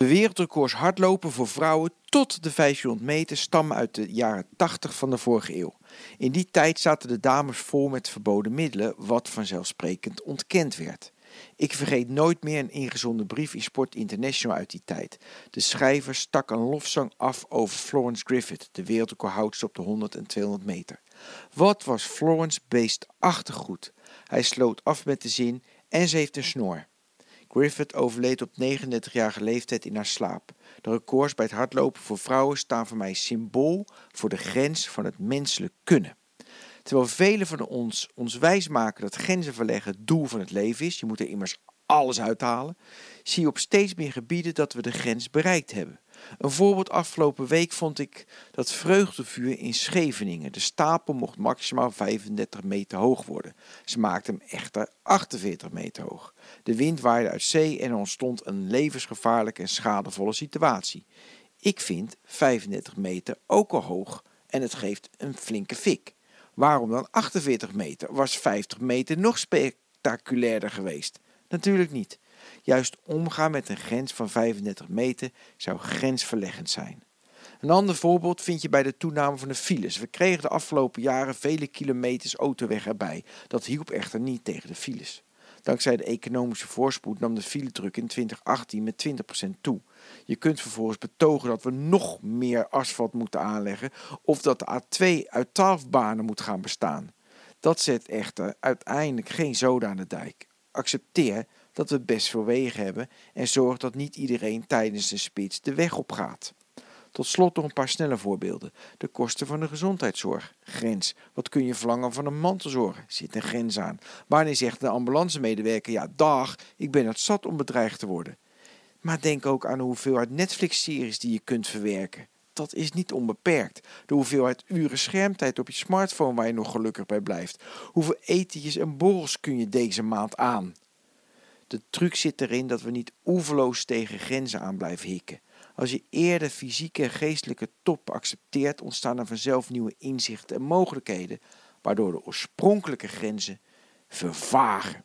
De wereldrecords hardlopen voor vrouwen tot de 500 meter stammen uit de jaren 80 van de vorige eeuw. In die tijd zaten de dames vol met verboden middelen, wat vanzelfsprekend ontkend werd. Ik vergeet nooit meer een ingezonden brief in Sport International uit die tijd. De schrijver stak een lofzang af over Florence Griffith, de wereldrecordhoudster op de 100 en 200 meter. Wat was Florence beestachtig goed. Hij sloot af met de zin en ze heeft een snor. Griffith overleed op 39-jarige leeftijd in haar slaap. De records bij het hardlopen voor vrouwen staan voor mij symbool voor de grens van het menselijk kunnen. Terwijl velen van ons ons wijsmaken dat grenzen verleggen het doel van het leven is, je moet er immers alles uithalen, zie je op steeds meer gebieden dat we de grens bereikt hebben. Een voorbeeld afgelopen week vond ik dat vreugdevuur in Scheveningen. De stapel mocht maximaal 35 meter hoog worden. Ze maakten hem echter 48 meter hoog. De wind waaide uit zee en er ontstond een levensgevaarlijke en schadevolle situatie. Ik vind 35 meter ook al hoog en het geeft een flinke fik. Waarom dan 48 meter? Was 50 meter nog spectaculairder geweest? Natuurlijk niet. Juist omgaan met een grens van 35 meter zou grensverleggend zijn. Een ander voorbeeld vind je bij de toename van de files. We kregen de afgelopen jaren vele kilometers autoweg erbij. Dat hielp echter niet tegen de files. Dankzij de economische voorspoed nam de filedruk in 2018 met 20% toe. Je kunt vervolgens betogen dat we nog meer asfalt moeten aanleggen of dat de A2 uit 12 banen moet gaan bestaan. Dat zet echter uiteindelijk geen zoden aan de dijk. Accepteer dat we best veel wegen hebben en zorg dat niet iedereen tijdens de spits de weg op gaat. Tot slot nog een paar snelle voorbeelden. De kosten van de gezondheidszorg. Grens. Wat kun je verlangen van een mantelzorg? Zit een grens aan. Wanneer zegt de ambulancemedewerker: Ja, dag, ik ben het zat om bedreigd te worden. Maar denk ook aan de hoeveelheid Netflix-series die je kunt verwerken. Dat is niet onbeperkt. De hoeveelheid uren schermtijd op je smartphone waar je nog gelukkig bij blijft. Hoeveel etentjes en borrels kun je deze maand aan? De truc zit erin dat we niet oeverloos tegen grenzen aan blijven hikken. Als je eerder fysieke en geestelijke top accepteert, ontstaan er vanzelf nieuwe inzichten en mogelijkheden, waardoor de oorspronkelijke grenzen vervagen.